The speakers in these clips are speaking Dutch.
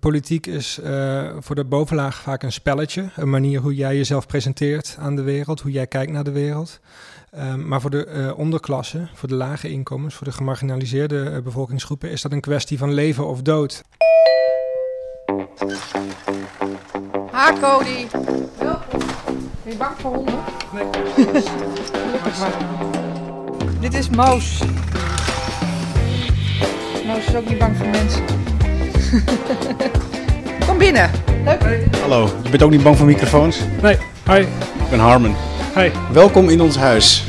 politiek is uh, voor de bovenlaag vaak een spelletje. Een manier hoe jij jezelf presenteert aan de wereld, hoe jij kijkt naar de wereld. Um, maar voor de uh, onderklasse, voor de lage inkomens, voor de gemarginaliseerde uh, bevolkingsgroepen is dat een kwestie van leven of dood. Ha, Cody. Welkom. Ben je bang voor honden? Nee. Dit is Moos. Moos is ook niet bang voor mensen. Kom binnen. Leuk. Hallo, je bent ook niet bang voor microfoons? Nee, hi. Ik ben Harmon. Hi. Welkom in ons huis.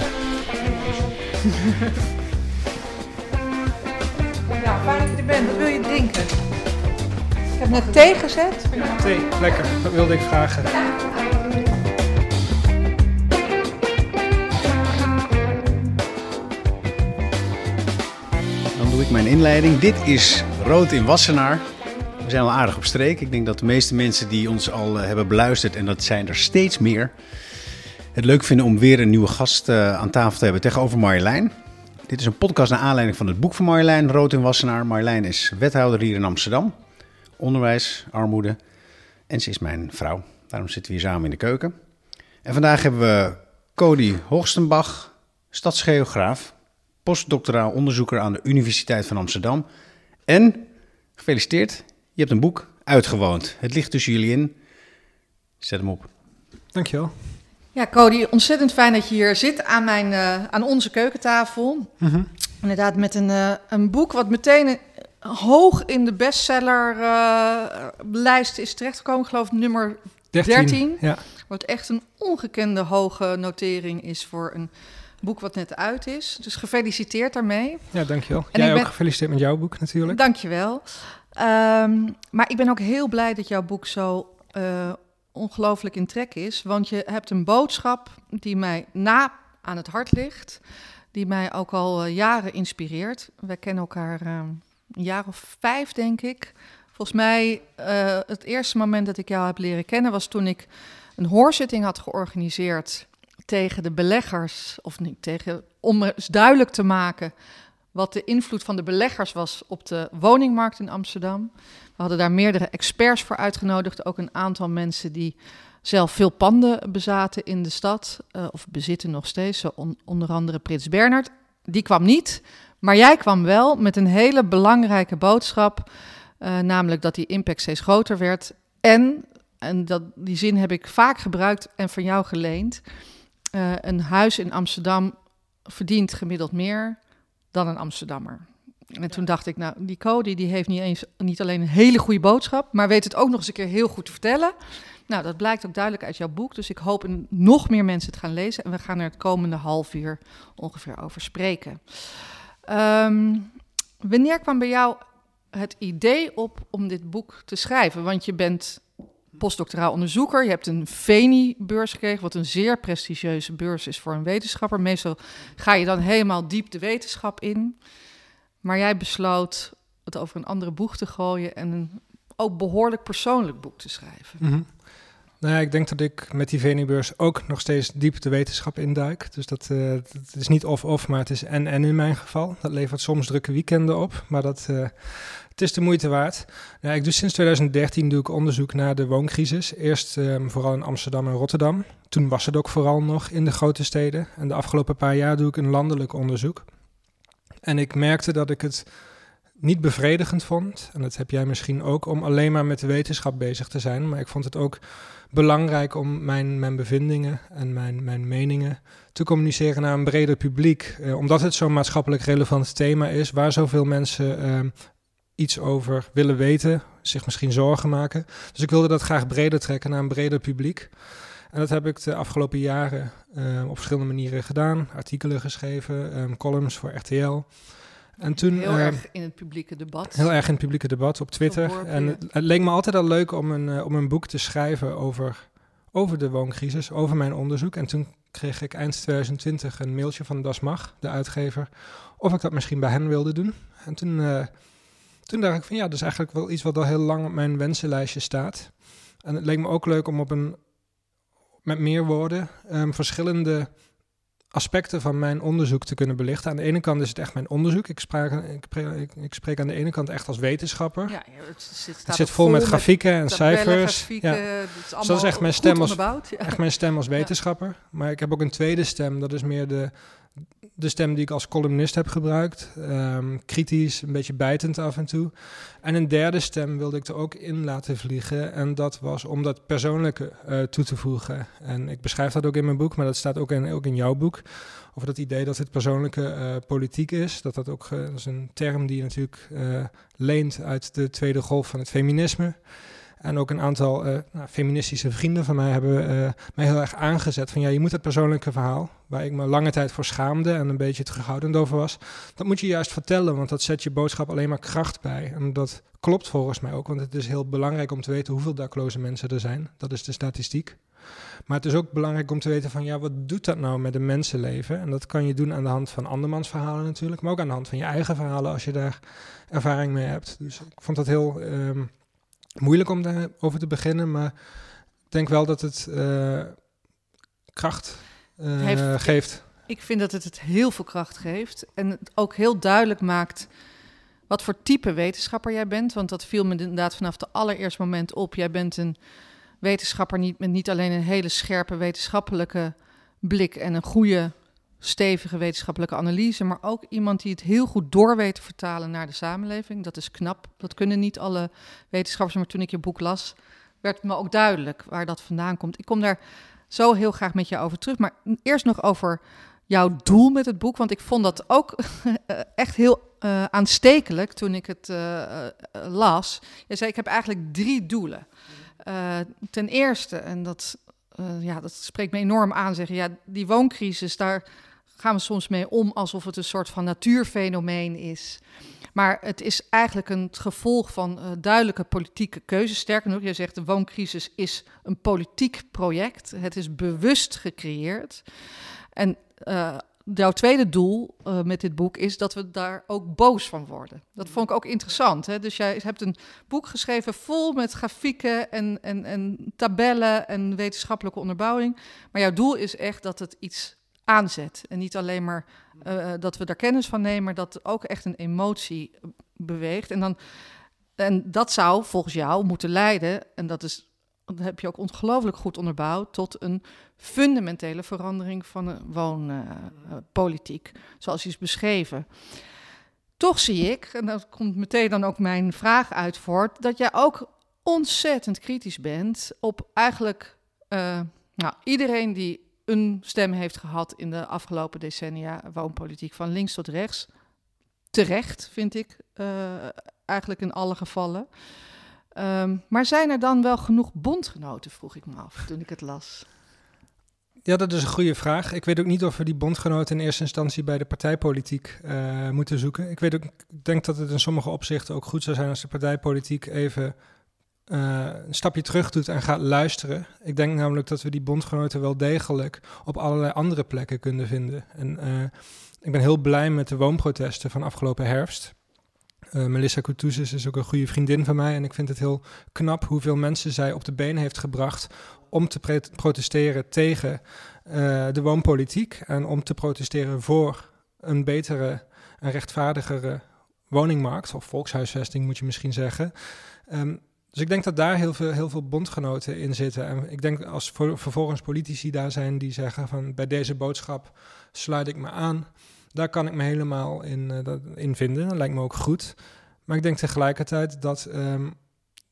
Nou, fijn dat je er bent. Wat wil je drinken? Ik heb net thee gezet. Thee, lekker. Dat wilde ik vragen. Dan doe ik mijn inleiding. Dit is Rood in Wassenaar. We zijn al aardig op streek. Ik denk dat de meeste mensen die ons al eh, hebben beluisterd, en dat zijn er steeds meer, het leuk vinden om weer een nieuwe gast uh, aan tafel te hebben tegenover Marjolein. Dit is een podcast naar aanleiding van het boek van Marjolein, Rood in Wassenaar. Marjolein is wethouder hier in Amsterdam. Onderwijs, armoede. En ze is mijn vrouw. Daarom zitten we hier samen in de keuken. En vandaag hebben we Cody Hoogstenbach, stadsgeograaf, postdoctoraal onderzoeker aan de Universiteit van Amsterdam. En, gefeliciteerd, je hebt een boek uitgewoond. Het ligt tussen jullie in. Zet hem op. Dankjewel. Ja, Cody, ontzettend fijn dat je hier zit aan, mijn, uh, aan onze keukentafel. Mm -hmm. Inderdaad, met een, uh, een boek wat meteen hoog in de bestsellerlijst uh, is terechtgekomen. Ik geloof nummer 13. 13 ja. Wat echt een ongekende hoge notering is voor een boek wat net uit is. Dus gefeliciteerd daarmee. Ja, dankjewel. En Jij ook gefeliciteerd met jouw boek natuurlijk. Dankjewel. Um, maar ik ben ook heel blij dat jouw boek zo uh, ongelooflijk in trek is. Want je hebt een boodschap die mij na aan het hart ligt. Die mij ook al uh, jaren inspireert. Wij kennen elkaar uh, een jaar of vijf, denk ik. Volgens mij, uh, het eerste moment dat ik jou heb leren kennen was toen ik een hoorzitting had georganiseerd tegen de beleggers, of niet tegen, om eens duidelijk te maken wat de invloed van de beleggers was op de woningmarkt in Amsterdam. We hadden daar meerdere experts voor uitgenodigd, ook een aantal mensen die zelf veel panden bezaten in de stad, uh, of bezitten nog steeds, zo on onder andere Prins Bernhard. Die kwam niet, maar jij kwam wel met een hele belangrijke boodschap, uh, namelijk dat die impact steeds groter werd. En, en dat, die zin heb ik vaak gebruikt en van jou geleend, uh, een huis in Amsterdam verdient gemiddeld meer dan een Amsterdammer. En ja. toen dacht ik, nou, die Cody die heeft niet, eens, niet alleen een hele goede boodschap, maar weet het ook nog eens een keer heel goed te vertellen. Nou, dat blijkt ook duidelijk uit jouw boek. Dus ik hoop nog meer mensen het gaan lezen. En we gaan er het komende half uur ongeveer over spreken. Um, wanneer kwam bij jou het idee op om dit boek te schrijven? Want je bent postdoctoraal onderzoeker. Je hebt een Veni-beurs gekregen, wat een zeer prestigieuze beurs is voor een wetenschapper. Meestal ga je dan helemaal diep de wetenschap in. Maar jij besloot het over een andere boek te gooien en een ook behoorlijk persoonlijk boek te schrijven. -hmm. Nou ja, ik denk dat ik met die Veni-beurs ook nog steeds diep de wetenschap induik. Dus dat, dat is niet of-of, maar het is en-en in mijn geval. Dat levert soms drukke weekenden op, maar dat, uh, het is de moeite waard. Ik doe sinds 2013 doe ik onderzoek naar de wooncrisis. Eerst um, vooral in Amsterdam en Rotterdam. Toen was het ook vooral nog in de grote steden. En de afgelopen paar jaar doe ik een landelijk onderzoek. En ik merkte dat ik het niet bevredigend vond. En dat heb jij misschien ook, om alleen maar met de wetenschap bezig te zijn. Maar ik vond het ook belangrijk om mijn, mijn bevindingen en mijn, mijn meningen te communiceren naar een breder publiek. Uh, omdat het zo'n maatschappelijk relevant thema is, waar zoveel mensen uh, iets over willen weten, zich misschien zorgen maken. Dus ik wilde dat graag breder trekken naar een breder publiek. En dat heb ik de afgelopen jaren uh, op verschillende manieren gedaan. Artikelen geschreven, um, columns voor RTL. En toen, heel uh, erg in het publieke debat. Heel erg in het publieke debat op Twitter. En het, het, leek me altijd al leuk om een, uh, om een boek te schrijven over, over de wooncrisis, over mijn onderzoek. En toen kreeg ik eind 2020 een mailtje van Das Mag, de uitgever, of ik dat misschien bij hen wilde doen. En toen, uh, toen dacht ik van ja, dat is eigenlijk wel iets wat al heel lang op mijn wensenlijstje staat. En het leek me ook leuk om op een, met meer woorden, um, verschillende aspecten van mijn onderzoek te kunnen belichten. Aan de ene kant is het echt mijn onderzoek. Ik, spraak, ik, ik, ik spreek aan de ene kant echt als wetenschapper. Ja, het zit, het zit vol, met grafieken en cijfers. Grafieken, ja. Dus dat is echt mijn stem als, echt mijn stem als wetenschapper. Maar ik heb ook een tweede stem. Dat is meer de, de stem die ik als columnist heb gebruikt. Ehm, kritisch, een beetje bijtend af en toe. En een derde stem wilde ik er ook in laten vliegen. En dat was om dat persoonlijke uh, toe te voegen. En ik beschrijf dat ook in mijn boek, maar dat staat ook in, ook in jouw boek. Over dat idee dat het persoonlijke uh, politiek is. Dat dat ook uh, dat is een term die natuurlijk leent uit de tweede golf van het feminisme. En ook een aantal uh, nou, feministische vrienden van mij hebben uh, mij heel erg aangezet van ja, je moet het persoonlijke verhaal, waar ik me lange tijd voor schaamde en een beetje terughoudend over was, dat moet je juist vertellen, want dat zet je boodschap alleen maar kracht bij. En dat klopt volgens mij ook, want het is heel belangrijk om te weten hoeveel dakloze mensen er zijn. Dat is de statistiek. Maar het is ook belangrijk om te weten van ja, wat doet dat nou met een mensenleven? En dat kan je doen aan de hand van andermans verhalen natuurlijk, maar ook aan de hand van je eigen verhalen als je daar ervaring mee hebt. Dus ik vond dat heel... Um, moeilijk om daarover te beginnen, maar ik denk wel dat het uh, kracht uh, Heeft, geeft. Ik vind dat het het heel veel kracht geeft en het ook heel duidelijk maakt wat voor type wetenschapper jij bent. Want dat viel me inderdaad vanaf het allereerste moment op. Jij bent een wetenschapper niet, met niet alleen een hele scherpe wetenschappelijke blik en een goede stevige wetenschappelijke analyse, maar ook iemand die het heel goed door weet te vertalen naar de samenleving. Dat is knap. Dat kunnen niet alle wetenschappers, maar toen ik je boek las, werd me ook duidelijk waar dat vandaan komt. Ik kom daar zo heel graag met je over terug, maar eerst nog over jouw doel met het boek, want ik vond dat ook echt heel uh, aanstekelijk toen ik het uh, las. Je zei, ik heb eigenlijk drie doelen. ten eerste, en dat, ja, dat spreekt me enorm aan, zeggen, ja, die wooncrisis, daar gaan we soms mee om alsof het een soort van natuurfenomeen is. Maar het is eigenlijk een gevolg van uh, duidelijke politieke keuzes. Sterker nog, je zegt de wooncrisis is een politiek project. Het is bewust gecreëerd. En uh, jouw tweede doel uh, met dit boek is dat we daar ook boos van worden. Dat vond ik ook interessant. Hè? Dus jij hebt een boek geschreven vol met grafieken en, en, en tabellen en wetenschappelijke onderbouwing. Maar jouw doel is echt dat het iets aanzet. En niet alleen maar uh, dat we daar kennis van nemen, maar dat ook echt een emotie beweegt. En, dan, en dat zou volgens jou moeten leiden, en dat, is, heb je ook ongelooflijk goed onderbouwd, tot een fundamentele verandering van de woonpolitiek, uh, zoals is beschreven. Toch zie ik, en dat komt meteen dan ook mijn vraag uit voort, dat jij ook ontzettend kritisch bent op eigenlijk nou, iedereen die een stem heeft gehad in de afgelopen decennia woonpolitiek van links tot rechts. Terecht, vind ik, uh, eigenlijk in alle gevallen. Um, maar zijn er dan wel genoeg bondgenoten, vroeg ik me af toen ik het las. Ja, dat is een goede vraag. Ik weet ook niet of we die bondgenoten in eerste instantie bij de partijpolitiek uh, moeten zoeken. Ik weet ook, ik denk dat het in sommige opzichten ook goed zou zijn als de partijpolitiek even uh, een stapje terug doet en gaat luisteren. Ik denk namelijk dat we die bondgenoten wel degelijk op allerlei andere plekken kunnen vinden. En uh, ik ben heel blij met de woonprotesten van afgelopen herfst. Uh, Melissa Coutouzis is ook een goede vriendin van mij. En ik vind het heel knap hoeveel mensen zij op de been heeft gebracht om te protesteren tegen de woonpolitiek. En om te protesteren voor een betere en rechtvaardigere woningmarkt. Of volkshuisvesting moet je misschien zeggen. Um, dus ik denk dat daar heel veel, heel veel bondgenoten in zitten. En ik denk als vervolgens politici daar zijn die zeggen van bij deze boodschap sluit ik me aan. Daar kan ik me helemaal in, uh, in vinden. Dat lijkt me ook goed. Maar ik denk tegelijkertijd dat um,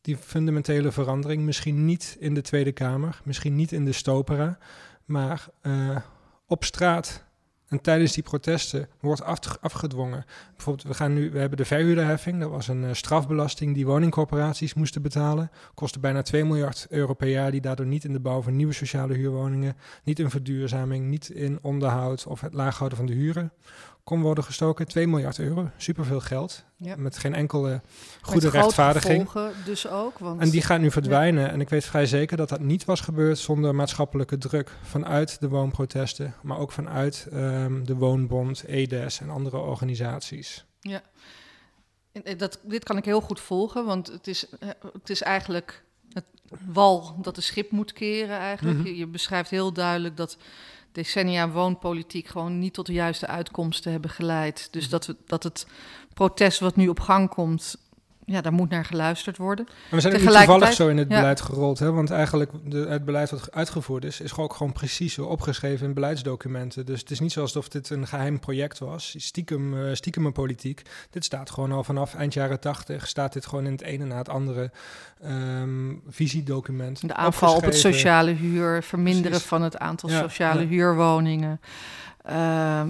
die fundamentele verandering misschien niet in de Tweede Kamer, misschien niet in de Stopera, maar uh, op straat en tijdens die protesten wordt afgedwongen. Bijvoorbeeld, we, gaan nu, we hebben de verhuurderheffing. Dat was een uh, strafbelasting die woningcorporaties moesten betalen. Kostte bijna 2 miljard euro per jaar, die daardoor niet in de bouw van nieuwe sociale huurwoningen, niet in verduurzaming, niet in onderhoud of het laaghouden van de huren kon worden gestoken. 2 miljard euro, superveel geld. Ja. Met geen enkele goede met rechtvaardiging. dus ook. Want... En die gaat nu verdwijnen. En ik weet vrij zeker dat dat niet was gebeurd zonder maatschappelijke druk vanuit de woonprotesten, maar ook vanuit um, de Woonbond, EDES en andere organisaties. Ja, dat, dit kan ik heel goed volgen, want het is, het is eigenlijk het wal dat de schip moet keren eigenlijk. Mhm. je, je beschrijft heel duidelijk dat decennia woonpolitiek gewoon niet tot de juiste uitkomsten hebben geleid. Dus dat, we, dat het protest wat nu op gang komt, ja, daar moet naar geluisterd worden. Maar we zijn ook niet Tegelijkertijd- toevallig zo in het ja. beleid gerold. Hè? Want eigenlijk de, het beleid wat uitgevoerd is, is gewoon ook gewoon precies zo opgeschreven in beleidsdocumenten. Dus het is niet zo alsof dit een geheim project was. Stiekem, eh stiekeme politiek. Dit staat gewoon al vanaf eind jaren tachtig. Staat dit gewoon in het ene na het andere ehm, visiedocument. De aanval op het sociale huur, verminderen Precies. van het aantal Ja, sociale ja. huurwoningen, ehm,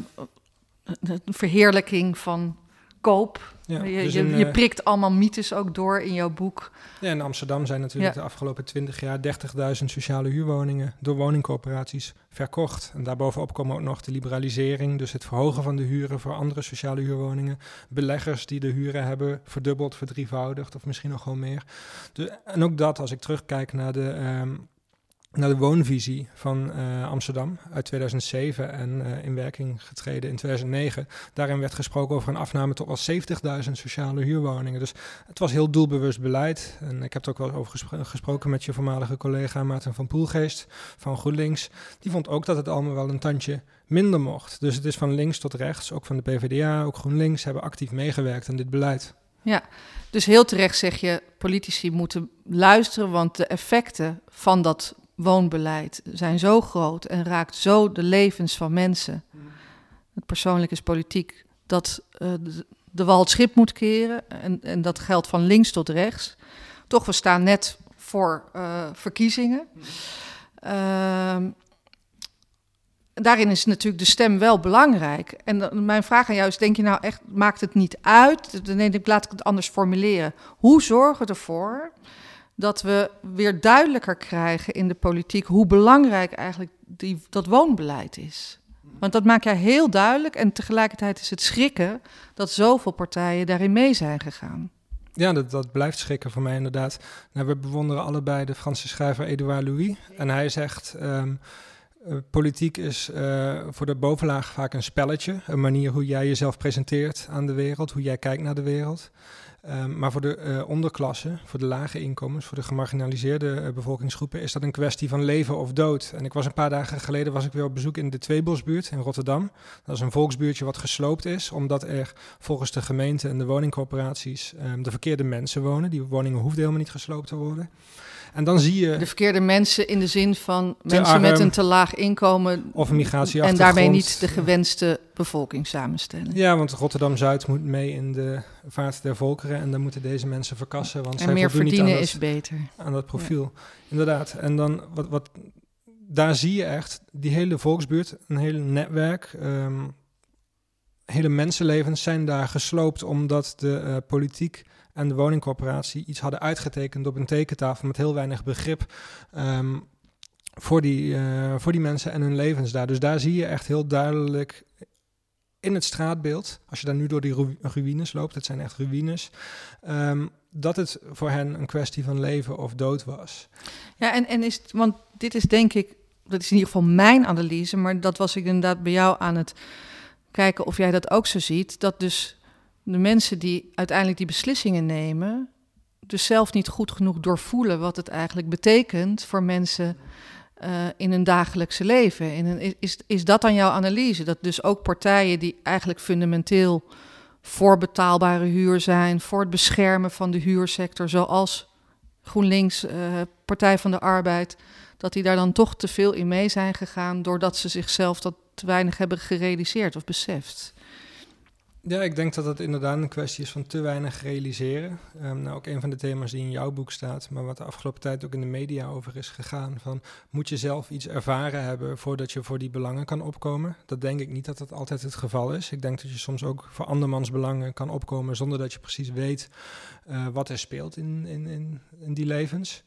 de verheerlijking van koop. Ja, je, dus je, in, je eh, prikt allemaal mythes ook door in jouw boek. Ja, in Amsterdam zijn natuurlijk Ja. de afgelopen 20 jaar 30.000 sociale huurwoningen door woningcorporaties verkocht. En daarbovenop komen ook nog de liberalisering, dus het verhogen van de huren voor andere sociale huurwoningen. Beleggers die de huren hebben verdubbeld, verdrievoudigd of misschien nog gewoon meer. En ook dat, als ik terugkijk naar de, ehm, naar de woonvisie van eh, Amsterdam uit 2007 en eh, in werking getreden in 2009. Daarin werd gesproken over een afname tot wel 70.000 sociale huurwoningen. Dus het was heel doelbewust beleid. En ik heb er ook wel over gespro- gesproken met je voormalige collega Maarten van Poelgeest van GroenLinks. Die vond ook dat het allemaal wel een tandje minder mocht. Dus het is van links tot rechts, ook van de PvdA, ook GroenLinks, hebben actief meegewerkt aan dit beleid. Dus heel terecht zeg je, politici moeten luisteren, want de effecten van dat woonbeleid zijn zo groot en raakt zo de levens van mensen. Het persoonlijk is politiek dat eh, de, wal het schip moet keren en, en dat geldt van links tot rechts. Toch, we staan net voor eh, verkiezingen. Ehm, daarin is natuurlijk de stem wel belangrijk. En mijn vraag aan jou is, denk je nou echt, maakt het niet uit? Denk ik, laat ik het anders formuleren. Hoe zorgen we ervoor dat we weer duidelijker krijgen in de politiek hoe belangrijk eigenlijk die, dat woonbeleid is? Want dat maak jij heel duidelijk en tegelijkertijd is het schrikken dat zoveel partijen daarin mee zijn gegaan. Ja, dat, dat blijft schrikken voor mij inderdaad. Nou, we bewonderen allebei de Franse schrijver Edouard Louis. En hij zegt, ehm, eh, politiek is eh, voor de bovenlaag vaak een spelletje. Een manier hoe jij jezelf presenteert aan de wereld, hoe jij kijkt naar de wereld. Ehm, maar voor de eh, onderklasse, voor de lage inkomens, voor de gemarginaliseerde eh, bevolkingsgroepen is dat een kwestie van leven of dood. En ik was een paar dagen geleden was ik weer op bezoek in de Tweebosbuurt in Rotterdam. Dat is een volksbuurtje wat gesloopt is, omdat er volgens de gemeente en de woningcorporaties ehm, de verkeerde mensen wonen. Die woningen hoefden helemaal niet gesloopt te worden. En dan zie je De verkeerde mensen in de zin van mensen arm. met een te laag inkomen of een en daarmee niet de gewenste bevolkingssamenstelling. Ja, want Rotterdam-Zuid moet mee in de vaart der volkeren en dan moeten deze mensen verkassen, want en zij meer niet aan verdienen dat- is beter. aan dat profiel. Inderdaad. En dan wat, wat daar zie je echt die hele volksbuurt, een hele netwerk, ehm, hele mensenlevens zijn daar gesloopt omdat de eh, politiek en de woningcorporatie iets hadden uitgetekend op een tekentafel met heel weinig begrip. ehm, voor, die, eh, voor die mensen en hun levens daar. Dus daar zie je echt heel duidelijk in het straatbeeld, als je daar nu door die ru- ruïnes loopt, het zijn echt ruïnes, ehm, dat het voor hen een kwestie van leven of dood was. Ja, en, en is want dit is denk ik, dat is in ieder geval mijn analyse, maar dat was ik inderdaad bij jou aan het kijken of jij dat ook zo ziet. Dat dus de mensen die uiteindelijk die beslissingen nemen, dus zelf niet goed genoeg doorvoelen wat het eigenlijk betekent voor mensen eh, in hun dagelijkse leven. In een, is, is dat dan jouw analyse? Dat dus ook partijen die eigenlijk fundamenteel voor betaalbare huur zijn, voor het beschermen van de huursector, zoals GroenLinks, eh, Partij van de Arbeid, dat die daar dan toch te veel in mee zijn gegaan, doordat ze zichzelf dat te weinig hebben gerealiseerd of beseft. Ja, ik denk dat het inderdaad een kwestie is van te weinig realiseren. Ehm, nou, ook een van de thema's die in jouw boek staat, maar wat de afgelopen tijd ook in de media over is gegaan. Van, moet je zelf iets ervaren hebben voordat je voor die belangen kan opkomen? Dat denk ik niet dat dat altijd het geval is. Ik denk dat je soms ook voor andermans belangen kan opkomen zonder dat je precies weet eh, wat er speelt in, in, in, in die levens.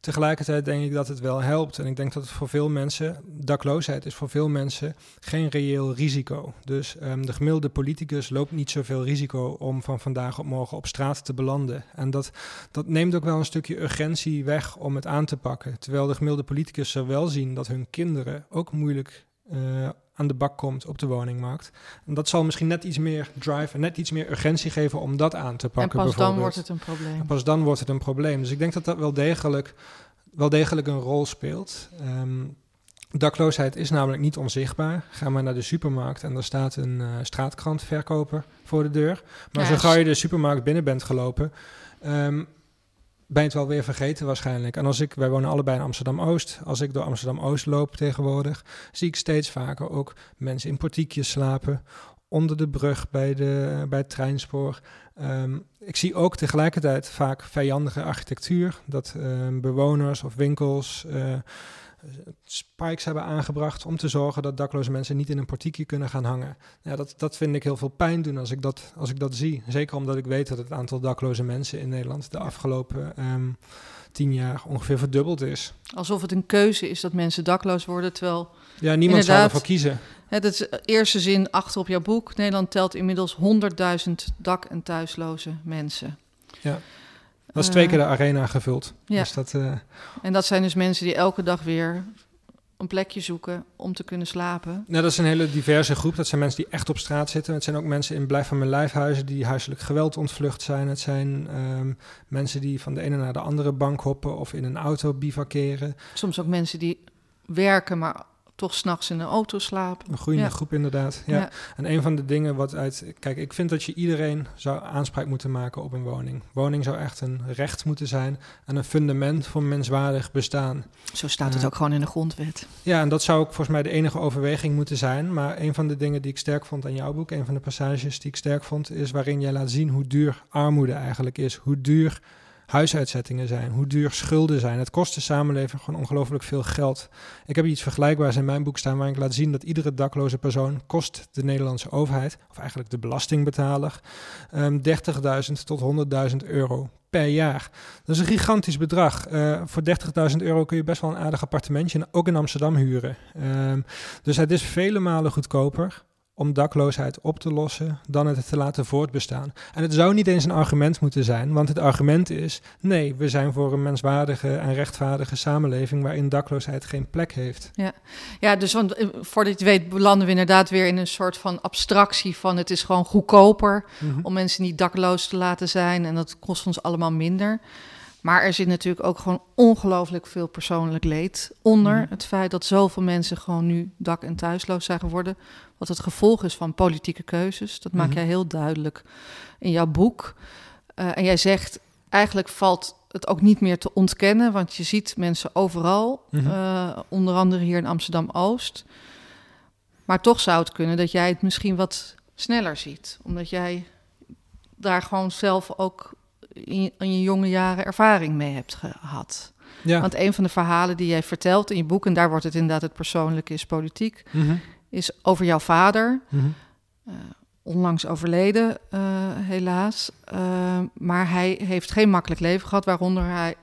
Tegelijkertijd denk ik dat het wel helpt. En ik denk dat het voor veel mensen, dakloosheid is voor veel mensen geen reëel risico. Dus ehm, de gemiddelde politicus loopt niet zoveel risico om van vandaag op morgen op straat te belanden. En dat, dat neemt ook wel een stukje urgentie weg om het aan te pakken. Terwijl de gemiddelde politicus zou wel zien dat hun kinderen ook moeilijk eh, aan de bak komt op de woningmarkt. En dat zal misschien net iets meer drive en net iets meer urgentie geven om dat aan te En pakken. pas dan wordt het een probleem. En pas dan wordt het een probleem. Dus ik denk dat dat wel degelijk wel degelijk een rol speelt. Ehm, dakloosheid is namelijk niet onzichtbaar. Ga maar naar de supermarkt en er staat een uh, straatkrantverkoper voor de deur. Maar ja, zo gauw je de supermarkt binnen bent gelopen, um, ben het wel weer vergeten waarschijnlijk. En als ik, wij wonen allebei in Amsterdam-Oost. Als ik door Amsterdam-Oost loop tegenwoordig, zie ik steeds vaker ook mensen in portiekjes slapen. Onder de brug bij, de, bij het treinspoor. Um, ik zie ook tegelijkertijd vaak vijandige architectuur. Dat um, bewoners of winkels uh, spikes hebben aangebracht om te zorgen dat dakloze mensen niet in een portiekje kunnen gaan hangen. Ja, dat, dat vind ik heel veel pijn doen als ik dat, als ik dat zie. Zeker omdat ik weet dat het aantal dakloze mensen in Nederland de afgelopen um, tien jaar ongeveer verdubbeld is. Alsof het een keuze is dat mensen dakloos worden, terwijl... Ja, niemand zou ervoor kiezen. Het is de eerste zin achter op jouw boek. Nederland telt inmiddels 100.000 dak- en thuisloze mensen. Ja. Dat is twee keer de arena gevuld. Ja. Dus dat, uh... En dat zijn dus mensen die elke dag weer een plekje zoeken om te kunnen slapen. Nou, dat is een hele diverse groep. Dat zijn mensen die echt op straat zitten. Het zijn ook mensen in blijf van mijn lijfhuizen die huiselijk geweld ontvlucht zijn. Het zijn um, mensen die van de ene naar de andere bank hoppen of in een auto bivakeren. Soms ook mensen die werken, maar toch s'nachts in een auto slapen. Een groeiende ja. groep inderdaad. Ja. ja. En een van de dingen wat uit... Kijk, ik vind dat je iedereen zou aanspraak moeten maken op een woning. Woning zou echt een recht moeten zijn en een fundament voor menswaardig bestaan. Zo staat het uh, ook gewoon in de grondwet. Ja, en dat zou ook volgens mij de enige overweging moeten zijn. Maar een van de dingen die ik sterk vond aan jouw boek, een van de passages die ik sterk vond, is waarin jij laat zien hoe duur armoede eigenlijk is. Hoe duur huisuitzettingen zijn, hoe duur schulden zijn. Het kost de samenleving gewoon ongelooflijk veel geld. Ik heb iets vergelijkbaars in mijn boek staan waarin ik laat zien dat iedere dakloze persoon kost de Nederlandse overheid, of eigenlijk de belastingbetaler, um, 30.000 tot 100.000 euro per jaar. Dat is een gigantisch bedrag. Uh, voor 30.000 euro kun je best wel een aardig appartementje, ook in Amsterdam, huren. Um, dus het is vele malen goedkoper om dakloosheid op te lossen dan het te laten voortbestaan. En het zou niet eens een argument moeten zijn, want het argument is: nee, we zijn voor een menswaardige en rechtvaardige samenleving waarin dakloosheid geen plek heeft. Ja, ja dus want, eh, voordat je weet, belanden we inderdaad weer in een soort van abstractie van het is gewoon goedkoper mm -hmm. om mensen niet dakloos te laten zijn en dat kost ons allemaal minder. Maar er zit natuurlijk ook gewoon ongelooflijk veel persoonlijk leed onder mm. het feit dat zoveel mensen gewoon nu dak- en thuisloos zijn geworden. Wat het gevolg is van politieke keuzes. Dat maak mm -hmm. jij heel duidelijk in jouw boek. Uh, en jij zegt, eigenlijk valt het ook niet meer te ontkennen, want je ziet mensen overal, mm -hmm. uh, onder andere hier in Amsterdam-Oost. Maar toch zou het kunnen dat jij het misschien wat sneller ziet, omdat jij daar gewoon zelf ook in, in je jonge jaren ervaring mee hebt gehad. Ja. Want een van de verhalen die jij vertelt in je boek, en daar wordt het inderdaad het persoonlijke is politiek, mm -hmm. is over jouw vader. Mm -hmm. uh, onlangs overleden, uh, helaas. Uh, maar hij heeft geen makkelijk leven gehad, waaronder hij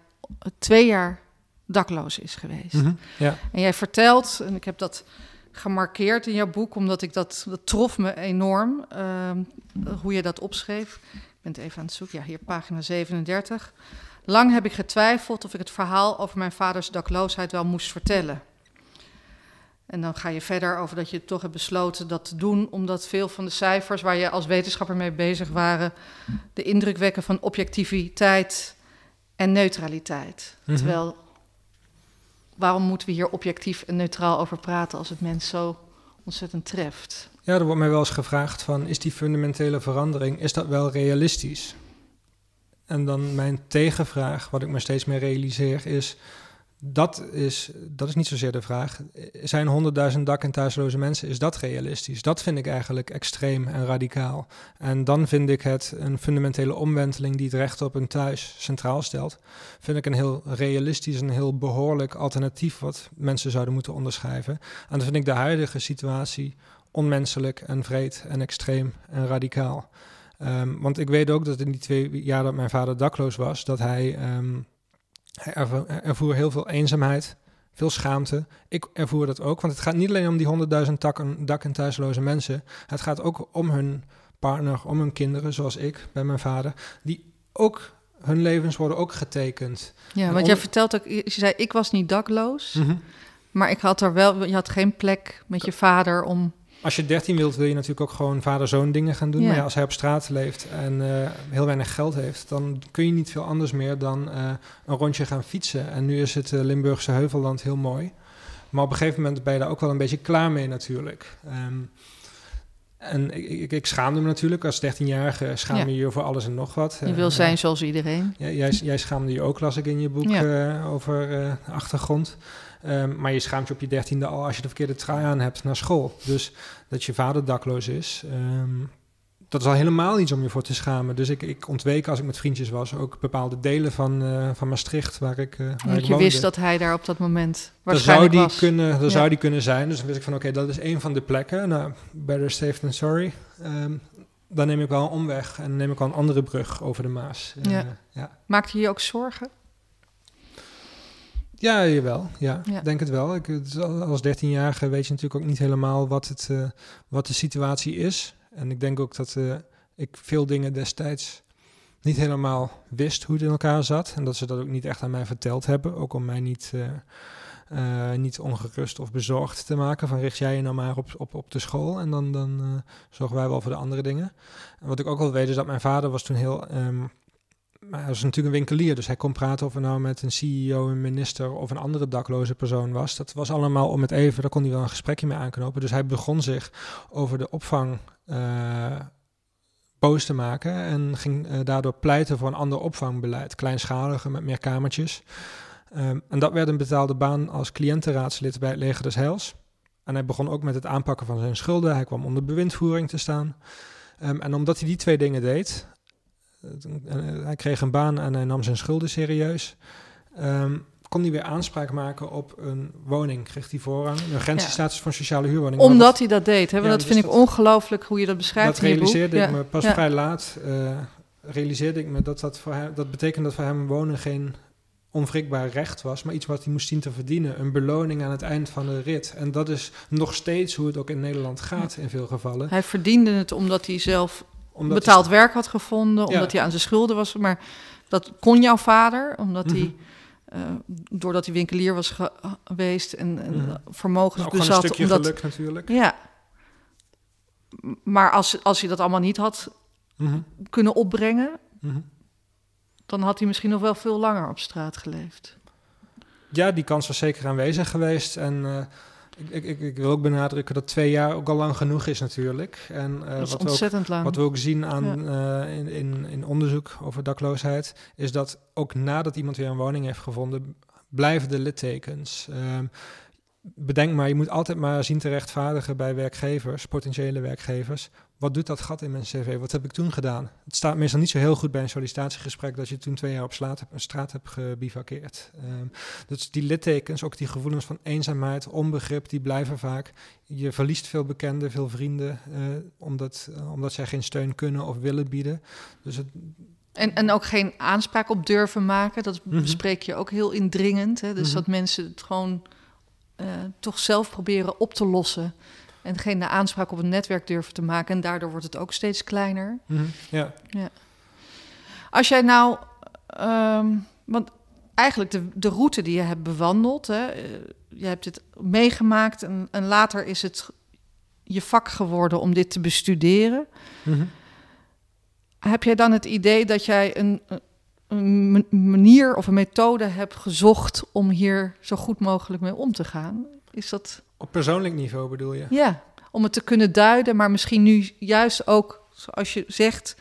twee jaar dakloos is geweest. Mm -hmm. ja. En jij vertelt, en ik heb dat gemarkeerd in jouw boek, omdat ik dat, dat trof me enorm, hoe je dat opschreef ben het even aan het zoeken. Ja, hier pagina 37. Lang heb ik getwijfeld of ik het verhaal over mijn vaders dakloosheid wel moest vertellen. En dan ga je verder over dat je toch hebt besloten dat te doen, omdat veel van de cijfers waar je als wetenschapper mee bezig waren, de indruk wekken van objectiviteit en neutraliteit. Mm -hmm. Terwijl, waarom moeten we hier objectief en neutraal over praten als het mens zo ontzettend treft? Ja, er wordt mij wel eens gevraagd van, is die fundamentele verandering, is dat wel realistisch? En dan mijn tegenvraag, wat ik me steeds meer realiseer, is, dat is, dat is niet zozeer de vraag. Zijn honderdduizend dak- en thuisloze mensen, is dat realistisch? Dat vind ik eigenlijk extreem en radicaal. En dan vind ik het een fundamentele omwenteling die het recht op een thuis centraal stelt. Vind ik een heel realistisch en heel behoorlijk alternatief wat mensen zouden moeten onderschrijven. En dan vind ik de huidige situatie onmenselijk en vreed en extreem en radicaal. Um, want ik weet ook dat in die twee jaar dat mijn vader dakloos was, dat hij, um, hij ervoer, heel veel eenzaamheid, veel schaamte. Ik ervoer dat ook, want het gaat niet alleen om die honderdduizend dak- en thuisloze mensen. Het gaat ook om hun partner, om hun kinderen, zoals ik bij mijn vader, die ook hun levens worden ook getekend. Ja, want om... jij vertelt ook, je zei ik was niet dakloos, -hmm. maar ik had er wel, je had geen plek met je vader om als je 13 wilt, wil je natuurlijk ook gewoon vader-zoon dingen gaan doen. Ja. Maar ja, als hij op straat leeft en eh, heel weinig geld heeft, dan kun je niet veel anders meer dan eh, een rondje gaan fietsen. En nu is het eh, Limburgse Heuvelland heel mooi. Maar op een gegeven moment ben je daar ook wel een beetje klaar mee natuurlijk. Ehm, en ik, ik, ik schaamde me natuurlijk. Als 13-jarige schaam je je voor alles en nog wat. Je Eh, wil eh, zijn zoals iedereen. ja, jij, jij schaamde je ook, las ik in je boek Ja. eh, over de achtergrond. Ehm, maar je schaamt je op je dertiende al als je de verkeerde trui aan hebt naar school. Dus dat je vader dakloos is, ehm, dat is al helemaal iets om je voor te schamen. Dus ik, ik ontweek als ik met vriendjes was ook bepaalde delen van, eh, van Maastricht waar ik, eh waar ik je wist dat hij daar op dat moment Daar zou waarschijnlijk die, was. kunnen, Ja. zou die kunnen zijn. Dus dan wist ik van, oké, dat is een van de plekken. Nou, better safe than sorry. Ehm, dan neem ik wel een omweg en neem ik wel een andere brug over de Maas. Eh, Ja. ja. Maakte je je ook zorgen? Ja, jawel. Ja, Ja. denk het wel. Ik, als 13-jarige weet je natuurlijk ook niet helemaal wat, het, wat de situatie is. En ik denk ook dat eh, ik veel dingen destijds niet helemaal wist hoe het in elkaar zat. En dat ze dat ook niet echt aan mij verteld hebben. Ook om mij niet, eh, eh, niet ongerust of bezorgd te maken. Van richt jij je nou maar op, op, op de school en dan, dan zorgen wij wel voor de andere dingen. En wat ik ook wel weet is dat mijn vader was toen heel... ehm, maar hij was natuurlijk een winkelier, dus hij kon praten of hij nou met een CEO, een minister of een andere dakloze persoon was. Dat was allemaal om het even, daar kon hij wel een gesprekje mee aanknopen. Dus hij begon zich over de opvang eh, boos te maken en ging eh, daardoor pleiten voor een ander opvangbeleid, kleinschaliger met meer kamertjes. Ehm, en dat werd een betaalde baan als cliëntenraadslid bij het Leger des Heils. En hij begon ook met het aanpakken van zijn schulden. Hij kwam onder bewindvoering te staan. Ehm, en omdat hij die twee dingen deed, eh, hij kreeg een baan en hij nam zijn schulden serieus. Ehm, kon hij weer aanspraak maken op een woning, kreeg hij voorrang. Een urgentiestatus een sociale huurwoning. Omdat dat- hij dat deed. Hè? Want Ja, dat dus vind ik ongelooflijk hoe je dat beschrijft dat realiseerde ik me pas vrij laat. eh, realiseerde ik me dat dat voor hem, dat betekent dat voor hem wonen geen onwrikbaar recht was, maar iets wat hij moest zien te verdienen. Een beloning aan het eind van de rit. En dat is nog steeds hoe het ook in Nederland gaat in veel gevallen. Hij verdiende het omdat hij zelf Omdat betaald werk had gevonden, Ja. omdat hij aan zijn schulden was. Maar dat kon jouw vader, omdat Mhm. hij, eh, doordat hij winkelier was ge- geweest en, en vermogens nou, een stukje omdat, geluk natuurlijk. Ja. Maar als, als hij dat allemaal niet had Mhm, kunnen opbrengen, mhm. dan had hij misschien nog wel veel langer op straat geleefd. Ja, die kans was zeker aanwezig geweest. En eh, ik, ik, ik, ik wil ook benadrukken dat twee jaar ook al lang genoeg is natuurlijk. En eh, is wat, we ook, ontzettend lang. wat we ook zien aan, eh, in, in, in onderzoek over dakloosheid, is dat ook nadat iemand weer een woning heeft gevonden, blijven de littekens. Ehm, bedenk maar, je moet altijd maar zien te rechtvaardigen bij werkgevers, potentiële werkgevers. Wat doet dat gat in mijn cv? Wat heb ik toen gedaan? Het staat meestal niet zo heel goed bij een sollicitatiegesprek dat je toen twee jaar op straat, hebt- straat hebt gebivakkeerd. Ehm, dus die littekens, ook die gevoelens van eenzaamheid, onbegrip, die blijven vaak. Je verliest veel bekenden, veel vrienden, eh, omdat, eh, omdat zij geen steun kunnen of willen bieden. Dus het, En, en ook geen aanspraak op durven maken. Dat Mhm. bespreek je ook heel indringend. Hè? Dus Mhm. dat mensen het gewoon eh, toch zelf proberen op te lossen. En geen de aanspraak op een netwerk durven te maken. En daardoor wordt het ook steeds kleiner. mhm, ja. Als jij nou... ehm, want eigenlijk de, de route die je hebt bewandeld... Hè, eh, je hebt dit meegemaakt en, en later is het je vak geworden om dit te bestuderen. Mhm. Heb jij dan het idee dat jij een, een ma- manier of een methode hebt gezocht om hier zo goed mogelijk mee om te gaan? Is dat Op persoonlijk niveau bedoel je? ja, om het te kunnen duiden, maar misschien nu juist ook, zoals je zegt,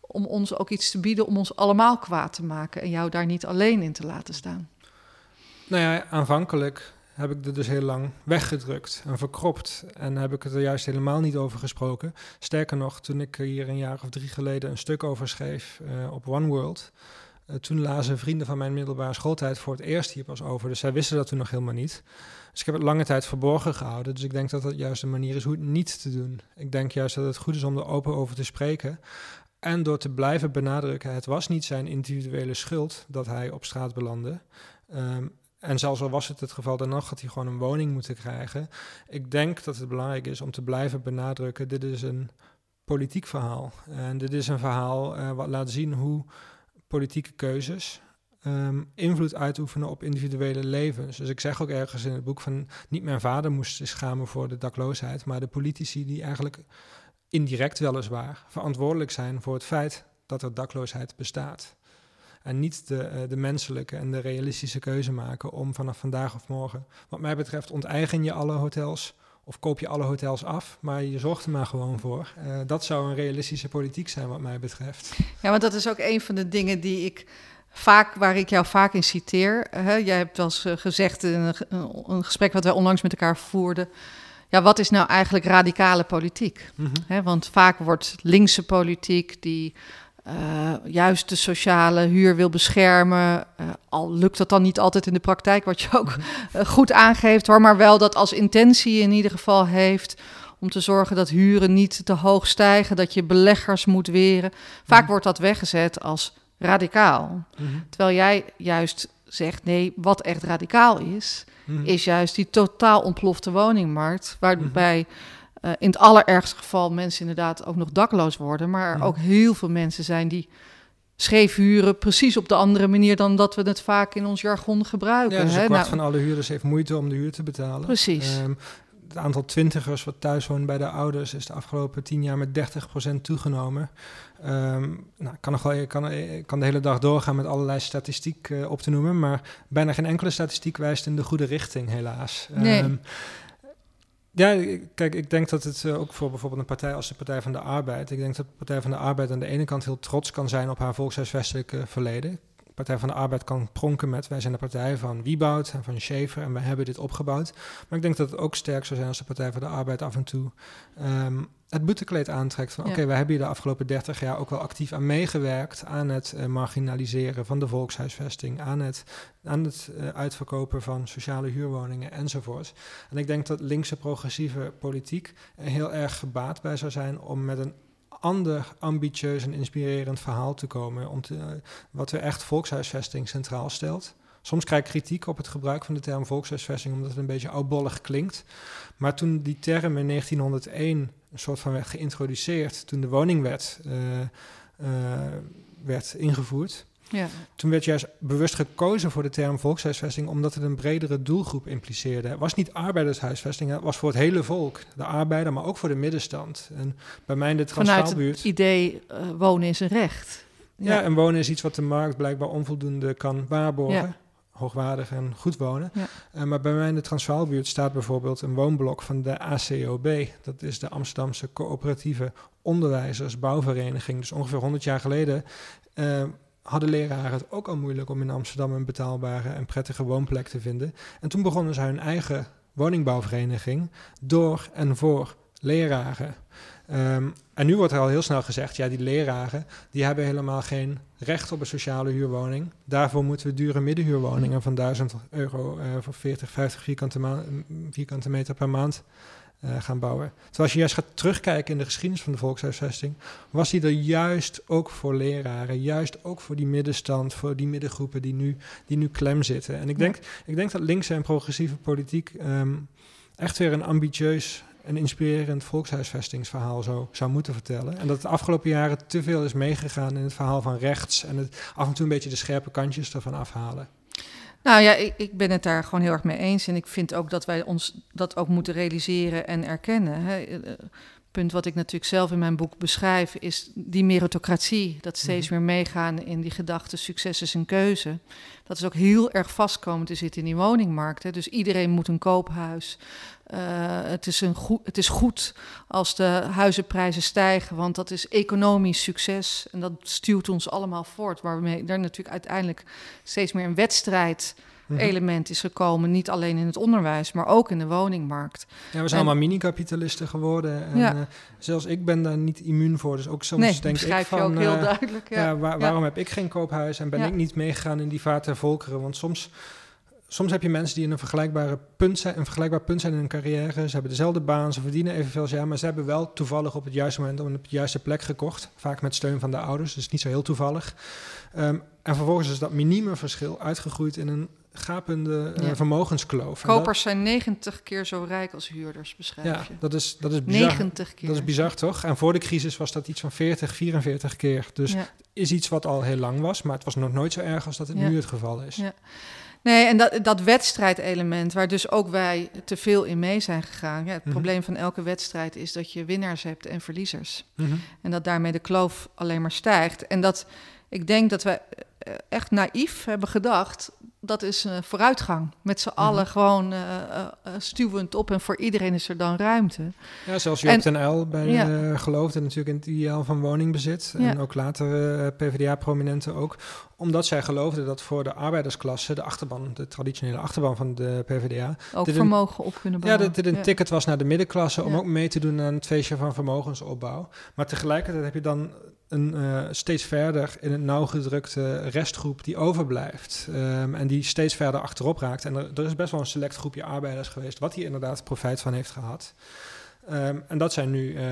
om ons ook iets te bieden om ons allemaal kwaad te maken en jou daar niet alleen in te laten staan? Nou ja, aanvankelijk heb ik er dus heel lang weggedrukt en verkropt. En heb ik het er juist helemaal niet over gesproken. Sterker nog, toen ik hier een jaar of drie geleden een stuk over schreef eh, op One World. Eh, toen lazen vrienden van mijn middelbare schooltijd voor het eerst hier pas over. Dus zij wisten dat toen nog helemaal niet. Dus ik heb het lange tijd verborgen gehouden. Dus ik denk dat dat juist een manier is hoe het niet te doen. Ik denk juist dat het goed is om er open over te spreken. En door te blijven benadrukken, het was niet zijn individuele schuld dat hij op straat belandde. Ehm, en zelfs al was het het geval, dan nog had hij gewoon een woning moeten krijgen. Ik denk dat het belangrijk is om te blijven benadrukken, dit is een politiek verhaal. En dit is een verhaal eh, wat laat zien hoe politieke keuzes ehm, invloed uitoefenen op individuele levens. Dus ik zeg ook ergens in het boek van niet mijn vader moest schamen voor de dakloosheid, maar de politici die eigenlijk indirect weliswaar verantwoordelijk zijn voor het feit dat er dakloosheid bestaat. En niet de, uh, de menselijke en de realistische keuze maken om vanaf vandaag of morgen. Wat mij betreft onteigen je alle hotels of koop je alle hotels af, maar je zorgt er maar gewoon voor. Uh, dat zou een realistische politiek zijn wat mij betreft. Ja, want dat is ook een van de dingen die ik vaak, waar ik jou vaak in citeer. Hè? Jij hebt wel eens gezegd in een, een gesprek wat wij onlangs met elkaar voerden ja, wat is nou eigenlijk radicale politiek? Mm -hmm. want vaak wordt linkse politiek die juist de sociale huur wil beschermen. Uh, al lukt dat dan niet altijd in de praktijk, wat je ook uh, goed aangeeft hoor, maar wel dat als intentie in ieder geval heeft om te zorgen dat huren niet te hoog stijgen, dat je beleggers moet weren. Vaak mm wordt dat weggezet als radicaal. -hmm. Terwijl jij juist zegt nee, wat echt radicaal is, is juist die totaal ontplofte woningmarkt, waarbij uh, in het allerergste geval mensen inderdaad ook nog dakloos worden, maar er ook heel veel mensen zijn die scheef huren precies op de andere manier dan dat we het vaak in ons jargon gebruiken. Ja, dus een hè? kwart nou, van alle huurders heeft moeite om de huur te betalen. Precies. Um, het aantal twintigers wat thuis woont bij de ouders is de afgelopen tien jaar met 30% toegenomen. Um, nou, kan, nog wel, ik kan, ik kan de hele dag doorgaan met allerlei statistiek uh, op te noemen, maar bijna geen enkele statistiek wijst in de goede richting, helaas. Nee. Ja, kijk, ik denk dat het uh, ook voor bijvoorbeeld een partij als de Partij van de Arbeid, ik denk dat de Partij van de Arbeid aan de ene kant heel trots kan zijn op haar volkshuisvestelijke verleden. Partij van de Arbeid kan pronken met. Wij zijn de partij van Wieboud en van Schaefer en wij hebben dit opgebouwd. Maar ik denk dat het ook sterk zou zijn als de Partij van de Arbeid af en toe um, het boetekleed aantrekt. Van ja. oké, okay, wij hebben hier de afgelopen 30 jaar ook wel actief aan meegewerkt. Aan het uh, marginaliseren van de volkshuisvesting. Aan het, aan het uh, uitverkopen van sociale huurwoningen enzovoort. En ik denk dat linkse progressieve politiek er heel erg gebaat bij zou zijn om met een ander ambitieus en inspirerend verhaal te komen. Om te, uh, wat weer echt volkshuisvesting centraal stelt. Soms krijg ik kritiek op het gebruik van de term volkshuisvesting, omdat het een beetje oudbollig klinkt. Maar toen die term in 1901 een soort van werd geïntroduceerd, toen de woningwet uh, uh, werd ingevoerd. Ja. Toen werd juist bewust gekozen voor de term volkshuisvesting, omdat het een bredere doelgroep impliceerde. Het was niet arbeidershuisvesting, het was voor het hele volk. De arbeider, maar ook voor de middenstand. En bij mij in de Transvaalbuurt... Vanuit het idee uh, wonen is een recht. Ja. ja, en wonen is iets wat de markt blijkbaar onvoldoende kan waarborgen. Ja hoogwaardig en goed wonen. Ja. Uh, maar bij mij in de Transvaalbuurt staat bijvoorbeeld een woonblok van de ACOB. Dat is de Amsterdamse Coöperatieve Onderwijzersbouwvereniging. Dus ongeveer 100 jaar geleden uh, hadden leraren het ook al moeilijk om in Amsterdam een betaalbare en prettige woonplek te vinden. En toen begonnen ze hun eigen woningbouwvereniging door en voor leraren. Um, en nu wordt er al heel snel gezegd, ja, die leraren, die hebben helemaal geen recht op een sociale huurwoning. Daarvoor moeten we dure middenhuurwoningen van 1000 euro uh, voor 40, 50 vierkante, vierkante meter per maand uh, gaan bouwen. Terwijl als je juist gaat terugkijken in de geschiedenis van de volkshuisvesting, was die er juist ook voor leraren, juist ook voor die middenstand, voor die middengroepen die nu, die nu klem zitten. En ik denk, ik denk dat linkse en progressieve politiek um, echt weer een ambitieus een inspirerend volkshuisvestingsverhaal zou, zou moeten vertellen. En dat de afgelopen jaren te veel is meegegaan in het verhaal van rechts en het af en toe een beetje de scherpe kantjes ervan afhalen. Nou ja, ik, ik ben het daar gewoon heel erg mee eens. En ik vind ook dat wij ons dat ook moeten realiseren en erkennen. Hè. Punt wat ik natuurlijk zelf in mijn boek beschrijf, is die meritocratie. Dat steeds meer meegaan in die gedachte succes is een keuze. Dat is ook heel erg vast komen te zitten in die woningmarkt. Hè. Dus iedereen moet een koophuis. Uh, het, is een goed, het is goed als de huizenprijzen stijgen, want dat is economisch succes. En dat stuurt ons allemaal voort, waarmee er natuurlijk uiteindelijk steeds meer een wedstrijd element is gekomen. Niet alleen in het onderwijs, maar ook in de woningmarkt. Ja, we zijn en, allemaal mini-kapitalisten geworden. En ja. uh, zelfs ik ben daar niet immuun voor. Dus ook soms nee, denk ik van... je ook heel uh, duidelijk. Ja. ja waar, waarom heb ik geen koophuis en ben ik niet meegegaan in die vaart der volkeren? Want soms soms heb je mensen die in een, vergelijkbare punt zijn, een vergelijkbaar punt zijn in hun carrière. Ze hebben dezelfde baan, ze verdienen evenveel als jij, maar ze hebben wel toevallig op het juiste moment op de juiste plek gekocht. Vaak met steun van de ouders, dus niet zo heel toevallig. Ehm, en vervolgens is dat minieme verschil uitgegroeid in een gapende uh, vermogenskloof. Kopers zijn 90 keer zo rijk als huurders, beschrijf ja, dat is, dat is bizar. 90 keer. Dat is bizar, toch? En voor de crisis was dat iets van 40, 44 keer. Dus ja. is iets wat al heel lang was, maar het was nog nooit zo erg als dat het nu het geval is. Ja. Nee, en dat, dat wedstrijdelement, waar dus ook wij te veel in mee zijn gegaan. Ja, het mhm. probleem van elke wedstrijd is dat je winnaars hebt en verliezers. Mhm. En dat daarmee de kloof alleen maar stijgt. En dat ik denk dat wij echt naïef hebben gedacht dat is uh, vooruitgang. Met z'n allen mhm. gewoon uh, uh, stuwend op en voor iedereen is er dan ruimte. Ja, zoals Joop ten Uyl bij ja. geloofde natuurlijk in het ideaal van woningbezit. En ook later PvdA-prominenten ook. Omdat zij geloofden dat voor de arbeidersklasse, de achterban, de traditionele achterban van de PvdA... Ook vermogen op kunnen bouwen. Ja, dat dit een ticket was naar de middenklasse om ook mee te doen aan het feestje van vermogensopbouw. Maar tegelijkertijd heb je dan een uh, steeds verder in het nauw gedrukte restgroep die overblijft. Um, en die steeds verder achterop raakt. En er, er, is best wel een select groepje arbeiders geweest, wat hier inderdaad profijt van heeft gehad. Um, en dat zijn, nu, uh,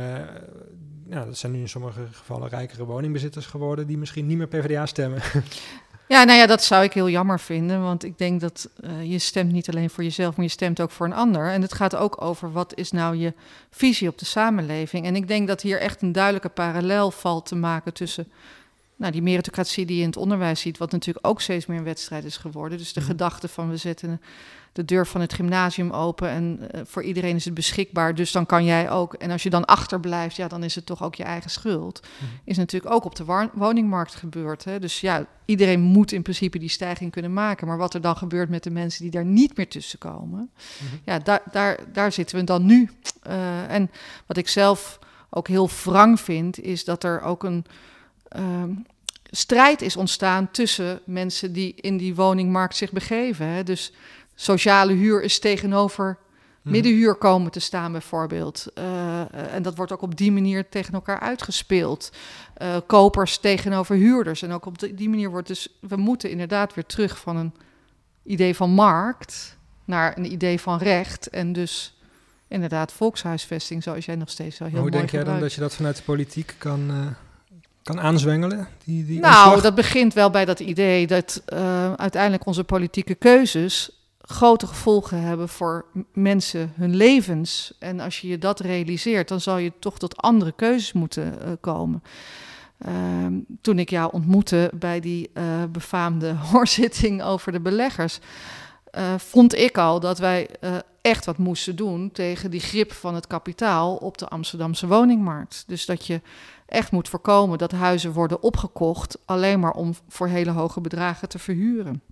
ja, dat zijn nu in sommige gevallen rijkere woningbezitters geworden die misschien niet meer PvdA stemmen. Ja, nou ja, dat zou ik heel jammer vinden. Want ik denk dat uh, je stemt niet alleen voor jezelf, maar je stemt ook voor een ander. En het gaat ook over wat is nou je visie op de samenleving. En ik denk dat hier echt een duidelijke parallel valt te maken tussen nou, die meritocratie die je in het onderwijs ziet, wat natuurlijk ook steeds meer een wedstrijd is geworden. Dus de mm. gedachte van we zetten de deur van het gymnasium open en uh, voor iedereen is het beschikbaar, dus dan kan jij ook. En als je dan achterblijft, ja, dan is het toch ook je eigen schuld. Mm. Is natuurlijk ook op de woningmarkt gebeurd. Hè? Dus ja, iedereen moet in principe die stijging kunnen maken. Maar wat er dan gebeurt met de mensen die daar niet meer tussen komen, mm-hmm. ja, daar, daar, daar zitten we dan nu. Uh, en wat ik zelf ook heel wrang vind, is dat er ook een. Uh, strijd is ontstaan tussen mensen die in die woningmarkt zich begeven. Hè. Dus sociale huur is tegenover mhm. middenhuur komen te staan, bijvoorbeeld. Uh, en dat wordt ook op die manier tegen elkaar uitgespeeld. Uh, kopers tegenover huurders. En ook op die manier wordt dus. We moeten inderdaad weer terug van een idee van markt naar een idee van recht. En dus inderdaad volkshuisvesting, zoals jij nog steeds zo heel Hoe mooi denk jij dan dat je dat vanuit de politiek kan kan aanzwengelen? Die, die nou, dat begint wel bij dat idee dat uh, uiteindelijk onze politieke keuzes grote gevolgen hebben voor mensen, hun levens. En als je je dat realiseert, dan zal je toch tot andere keuzes moeten uh, komen. Uh, toen ik jou ontmoette bij die uh, befaamde hoorzitting over de beleggers, vond ik al dat wij echt wat moesten doen tegen die grip van het kapitaal op de Amsterdamse woningmarkt. Dus dat je echt moet voorkomen dat huizen worden opgekocht alleen maar om voor hele hoge bedragen te verhuren.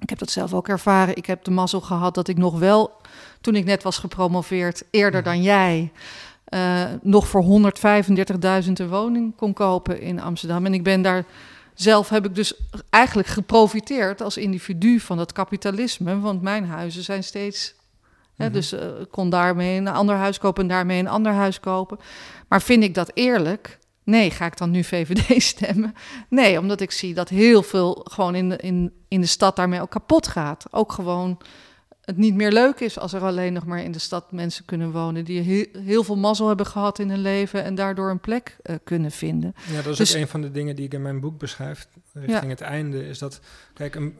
Ik heb dat zelf ook ervaren. Ik heb de mazzel gehad dat ik nog wel, toen ik net was gepromoveerd, eerder dan jij, uh, nog voor 135.000 een woning kon kopen in Amsterdam. En ik ben daar zelf heb ik dus eigenlijk geprofiteerd als individu van dat kapitalisme, want mijn huizen zijn steeds Mhm. dus uh, kon daarmee een ander huis kopen en daarmee een ander huis kopen. Maar vind ik dat eerlijk? Nee, ga ik dan nu VVD stemmen? Nee, omdat ik zie dat heel veel gewoon in de, in, in de stad daarmee ook kapot gaat. Ook gewoon het niet meer leuk is als er alleen nog maar in de stad mensen kunnen wonen die heel, heel veel mazzel hebben gehad in hun leven en daardoor een plek uh, kunnen vinden. Ja, dat is dus, ook een van de dingen die ik in mijn boek beschrijf richting ja. het einde. Is dat, kijk, een,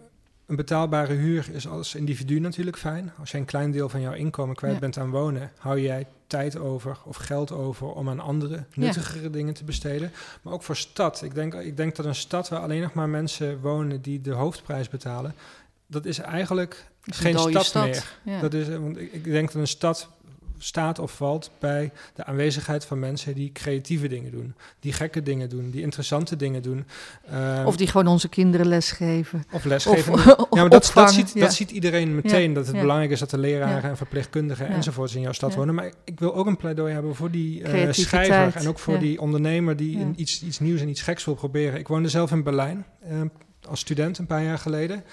een betaalbare huur is als individu natuurlijk fijn. Als je een klein deel van jouw inkomen kwijt bent aan wonen, hou jij tijd over of geld over om aan andere nuttigere dingen te besteden. Maar ook voor stad. Ik denk, ik denk dat een stad waar alleen nog maar mensen wonen die de hoofdprijs betalen, dat is eigenlijk geen stad, stad, meer. Dat is, want ik denk dat een stad staat of valt bij de aanwezigheid van mensen die creatieve dingen doen, die gekke dingen doen, die interessante dingen doen. Uh, of die gewoon onze kinderen lesgeven. Of lesgeven. Of, ja, maar dat, dat, ziet, ja. dat ziet iedereen meteen, ja, dat het belangrijk is dat de leraren en verpleegkundigen enzovoorts in jouw stad wonen. Maar ik wil ook een pleidooi hebben voor die uh, schrijver en ook voor die ondernemer die iets, iets nieuws en iets geks wil proberen. Ik woonde zelf in Berlijn. Uh, als student een paar jaar geleden.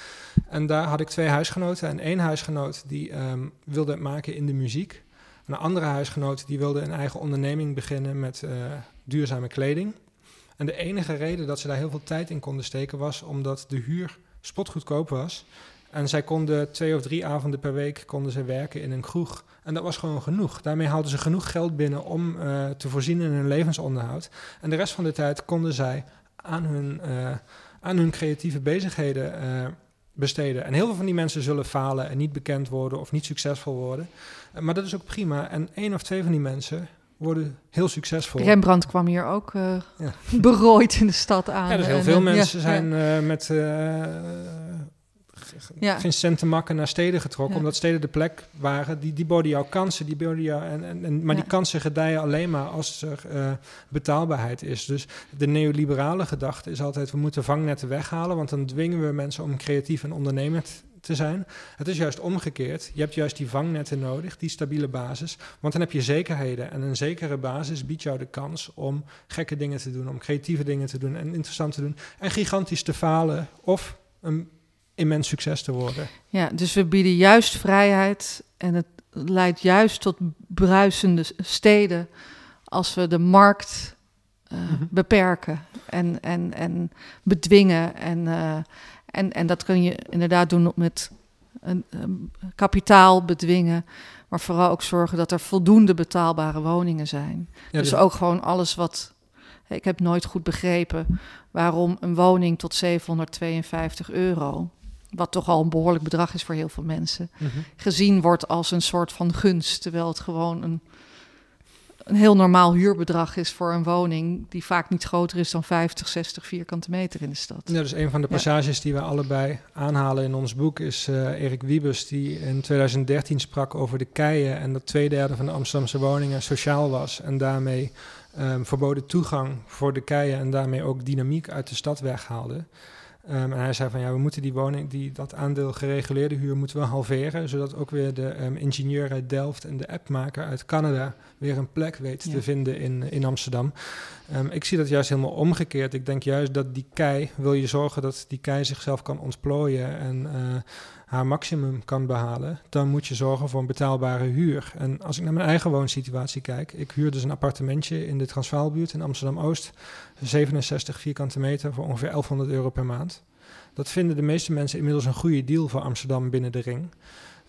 En daar had ik twee huisgenoten. En één huisgenoot die um, wilde het maken in de muziek. Een andere huisgenoot die wilde een eigen onderneming beginnen met uh, duurzame kleding. En de enige reden dat ze daar heel veel tijd in konden steken was omdat de huur spotgoedkoop was. En zij konden twee of drie avonden per week konden ze werken in een kroeg. En dat was gewoon genoeg. Daarmee haalden ze genoeg geld binnen om uh, te voorzien in hun levensonderhoud. En de rest van de tijd konden zij aan hun, uh, aan hun creatieve bezigheden besteden. En heel veel van die mensen zullen falen en niet bekend worden of niet succesvol worden. maar dat is ook prima. En één of twee van die mensen worden heel succesvol. Rembrandt kwam hier ook uh, ja. berooid in de stad aan. Ja, dus heel veel mensen ja, zijn uh, met uh, ja. geen cent te makken naar steden getrokken, omdat steden de plek waren. Die, die boden jou kansen, die boden jou, en, en, en maar die kansen gedijen alleen maar als er betaalbaarheid is. Dus de neoliberale gedachte is altijd, we moeten vangnetten weghalen, want dan dwingen we mensen om creatief en ondernemend te zijn. Het is juist omgekeerd. Je hebt juist die vangnetten nodig, die stabiele basis. Want dan heb je zekerheden. En een zekere basis biedt jou de kans om gekke dingen te doen, om creatieve dingen te doen en interessant te doen. En gigantisch te falen of een immens succes te worden. Ja, dus we bieden juist vrijheid en het leidt juist tot bruisende steden als we de markt uh, mm-hmm. beperken en, en, en bedwingen en, uh, en, en dat kun je inderdaad doen met een, een, kapitaal bedwingen. Maar vooral ook zorgen dat er voldoende betaalbare woningen zijn. dus, dus ook gewoon alles wat. Ik heb nooit goed begrepen waarom een woning tot 752 euro, wat toch al een behoorlijk bedrag is voor heel veel mensen, mm -hmm. gezien wordt als een soort van gunst. Terwijl het gewoon een een heel normaal huurbedrag is voor een woning die vaak niet groter is dan 50, 60 vierkante meter in de stad. Ja, dus een van de passages die we allebei aanhalen in ons boek is uh, Erik Wiebes, die in 2013 sprak over de keien en dat twee derde van de Amsterdamse woningen sociaal was en daarmee um, verboden toegang voor de keien en daarmee ook dynamiek uit de stad weghaalde. Um, en hij zei van ja, we moeten die woning, die, dat aandeel gereguleerde huur moeten we halveren, zodat ook weer de um, ingenieur uit Delft en de appmaker uit Canada weer een plek weet ja. te vinden in, in Amsterdam. Um, ik zie dat juist helemaal omgekeerd. Ik denk juist dat die kei, wil je zorgen dat die kei zichzelf kan ontplooien en uh, haar maximum kan behalen, dan moet je zorgen voor een betaalbare huur. En als ik naar mijn eigen woonsituatie kijk, ik huur dus een appartementje in de Transvaalbuurt in Amsterdam-Oost, 67 vierkante meter voor ongeveer 1100 euro per maand. Dat vinden de meeste mensen inmiddels een goede deal voor Amsterdam binnen de ring.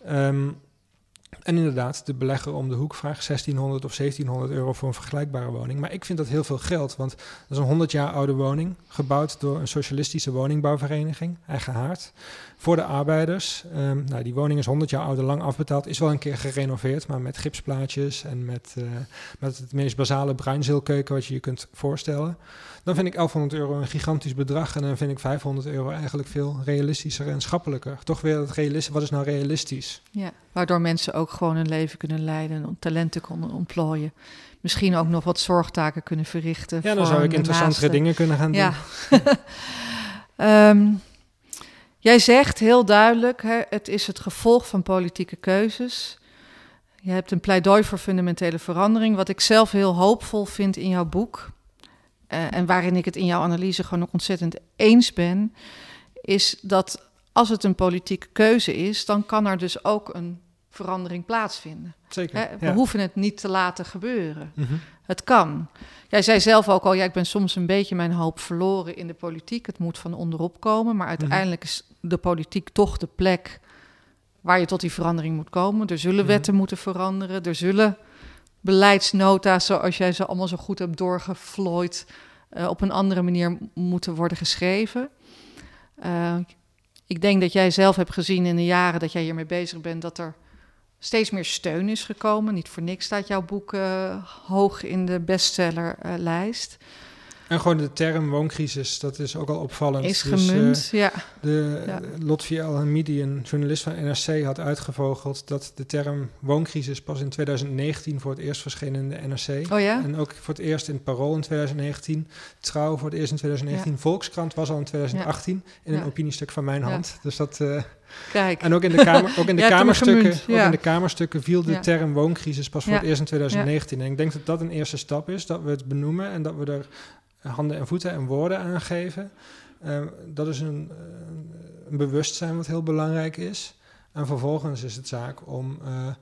Um, en inderdaad, de belegger om de hoek vraagt 1600 of 1700 euro voor een vergelijkbare woning. Maar ik vind dat heel veel geld, want dat is een 100 jaar oude woning, gebouwd door een socialistische woningbouwvereniging, eigen haard, voor de arbeiders. Um, nou, die woning is 100 jaar oud, lang afbetaald, is wel een keer gerenoveerd, maar met gipsplaatjes en met, uh, met het meest basale bruinzeelkeuken wat je je kunt voorstellen. Dan vind ik 1100 euro een gigantisch bedrag en dan vind ik 500 euro eigenlijk veel realistischer en schappelijker. Toch weer het realistisch, wat is nou realistisch? Ja, waardoor mensen ook gewoon een leven kunnen leiden en talenten kunnen ontplooien. Misschien ook nog wat zorgtaken kunnen verrichten. Ja, dan zou ik interessantere dingen kunnen gaan doen. Ja. um, jij zegt heel duidelijk, hè, het is het gevolg van politieke keuzes. Je hebt een pleidooi voor fundamentele verandering, wat ik zelf heel hoopvol vind in jouw boek. Uh, en waarin ik het in jouw analyse gewoon ook ontzettend eens ben, is dat als het een politieke keuze is, dan kan er dus ook een verandering plaatsvinden. Zeker. Hè? We ja. hoeven het niet te laten gebeuren. Mm -hmm. Het kan. Jij zei zelf ook al, ja, ik ben soms een beetje mijn hoop verloren in de politiek. Het moet van onderop komen, maar uiteindelijk mm -hmm. is de politiek toch de plek waar je tot die verandering moet komen. Er zullen mm -hmm. wetten moeten veranderen, er zullen beleidsnota's, zoals jij ze allemaal zo goed hebt doorgevlooid, uh, op een andere manier moeten worden geschreven. Uh, ik denk dat jij zelf hebt gezien in de jaren dat jij hiermee bezig bent, dat er steeds meer steun is gekomen. Niet voor niks staat jouw boek uh, hoog in de bestsellerlijst. En gewoon de term wooncrisis, dat is ook al opvallend. Is gemunt, dus, uh, ja. De, ja. Lotfi Al-Hamidi, een journalist van NRC, had uitgevogeld dat de term wooncrisis pas in 2019 voor het eerst verscheen in de NRC. Oh ja? En ook voor het eerst in het Parool in 2019. Trouw voor het eerst in 2019. Ja. Volkskrant was al in 2018 in een opiniestuk van mijn hand. Dus dat... Uh, Kijk. En ook in de, kamer, ook in de, kamerstukken, ook in de kamerstukken viel de term wooncrisis pas voor het eerst in 2019. En ik denk dat dat een eerste stap is, dat we het benoemen en dat we er handen en voeten en woorden aangeven. Uh, dat is een, een, bewustzijn wat heel belangrijk is. En vervolgens is het zaak om uh,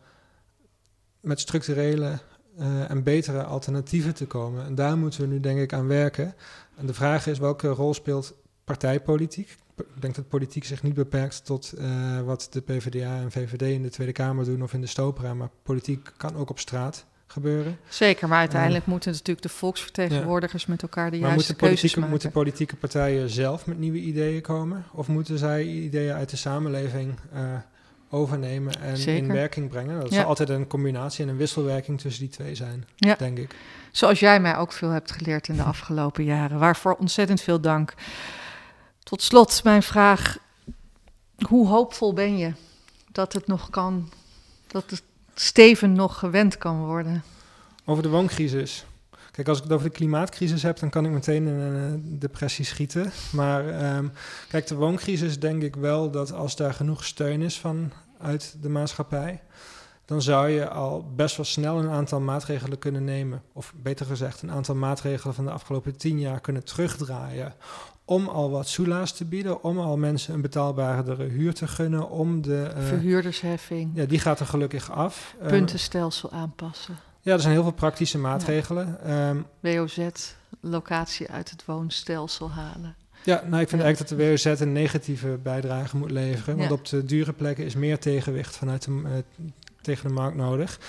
met structurele uh, en betere alternatieven te komen. En daar moeten we nu denk ik aan werken. En de vraag is welke rol speelt partijpolitiek? ik denk dat politiek zich niet beperkt tot eh, wat de PvdA en VVD in de Tweede Kamer doen of in de Stopera. Maar politiek kan ook op straat gebeuren. Zeker, maar uiteindelijk moeten natuurlijk de volksvertegenwoordigers met elkaar de juiste moeten keuzes politieke, maken. moeten politieke partijen zelf met nieuwe ideeën komen? Of moeten zij ideeën uit de samenleving eh, overnemen en Zeker. in werking brengen? Dat Ja. zal altijd een combinatie en een wisselwerking tussen die twee zijn, Ja. denk ik. Zoals jij mij ook veel hebt geleerd in de afgelopen jaren. Waarvoor ontzettend veel dank. Tot slot mijn vraag. Hoe hoopvol ben je dat het nog kan, dat het Steven nog gewend kan worden? Over de wooncrisis. Kijk, als ik het over de klimaatcrisis heb, dan kan ik meteen in een eh, depressie schieten. Maar ehm, kijk, de wooncrisis denk ik wel dat als daar genoeg steun is van uit de maatschappij, dan zou je al best wel snel een aantal maatregelen kunnen nemen. Of beter gezegd, een aantal maatregelen van de afgelopen tien jaar kunnen terugdraaien. Om al wat soelaas te bieden, om al mensen een betaalbare huur te gunnen, om de... eh, Verhuurdersheffing, ja, die gaat er gelukkig af. Ehm, puntenstelsel aanpassen, ja, er zijn heel veel praktische maatregelen. Ehm, WOZ, locatie uit het woonstelsel halen. Ja, nou, ik vind Ja. eigenlijk dat de WOZ een negatieve bijdrage moet leveren. Want Ja. op de dure plekken is meer tegenwicht vanuit de, eh, tegen de markt nodig.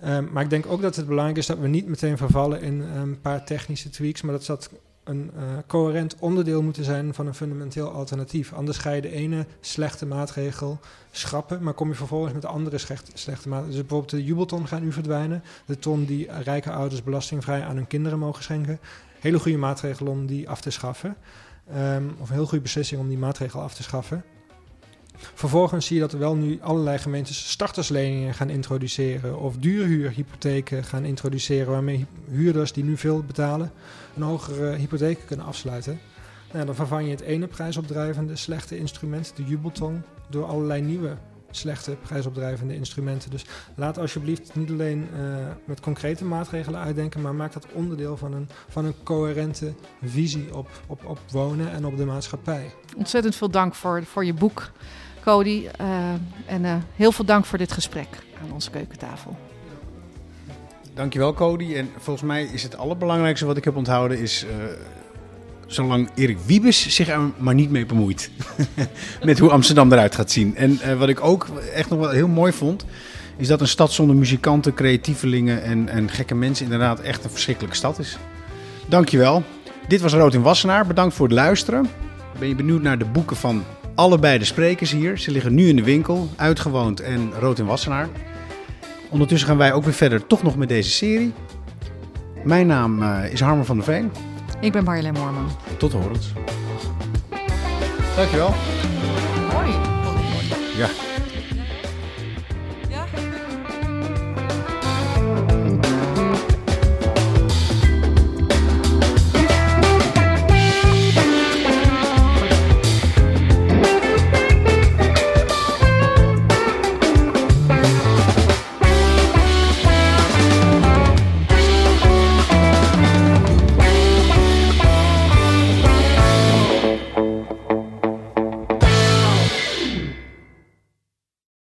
Ehm, maar ik denk ook dat het belangrijk is dat we niet meteen vervallen in een paar technische tweaks, maar dat dat een eh, coherent onderdeel moeten zijn van een fundamenteel alternatief. Anders ga je de ene slechte maatregel schrappen, maar kom je vervolgens met de andere slechte, slechte maatregelen. Dus bijvoorbeeld de jubelton gaat nu verdwijnen. De ton die rijke ouders belastingvrij aan hun kinderen mogen schenken. Hele goede maatregel om die af te schaffen. Ehm, of een heel goede beslissing om die maatregel af te schaffen. Vervolgens zie je dat er wel nu allerlei gemeentes startersleningen gaan introduceren of duurhuurhypotheken gaan introduceren, waarmee huurders die nu veel betalen een hogere hypotheek kunnen afsluiten. Nou, dan vervang je het ene prijsopdrijvende slechte instrument, de jubelton, door allerlei nieuwe slechte prijsopdrijvende instrumenten. Dus laat alsjeblieft niet alleen eh, met concrete maatregelen uitdenken, maar maak dat onderdeel van een, van een coherente visie op, op, op wonen en op de maatschappij. Ontzettend veel dank voor, voor je boek, Cody. Eh, en eh, heel veel dank voor dit gesprek aan onze keukentafel. Dankjewel Cody. En volgens mij is het allerbelangrijkste wat ik heb onthouden is... eh, zolang Erik Wiebes zich er maar niet mee bemoeit. Met hoe Amsterdam eruit gaat zien. En wat ik ook echt nog wel heel mooi vond... is dat een stad zonder muzikanten, creatievelingen en, en gekke mensen... inderdaad echt een verschrikkelijke stad is. Dankjewel. Dit was Rood in Wassenaar. Bedankt voor het luisteren. Ben je benieuwd naar de boeken van allebei de sprekers hier? Ze liggen nu in de winkel, Uitgewoond en Rood in Wassenaar. Ondertussen gaan wij ook weer verder, toch nog met deze serie. Mijn naam eh, is Harmer van der Veen. Ik ben Marjolein Moorman. Tot horens. Dankjewel. Mooi. Ja.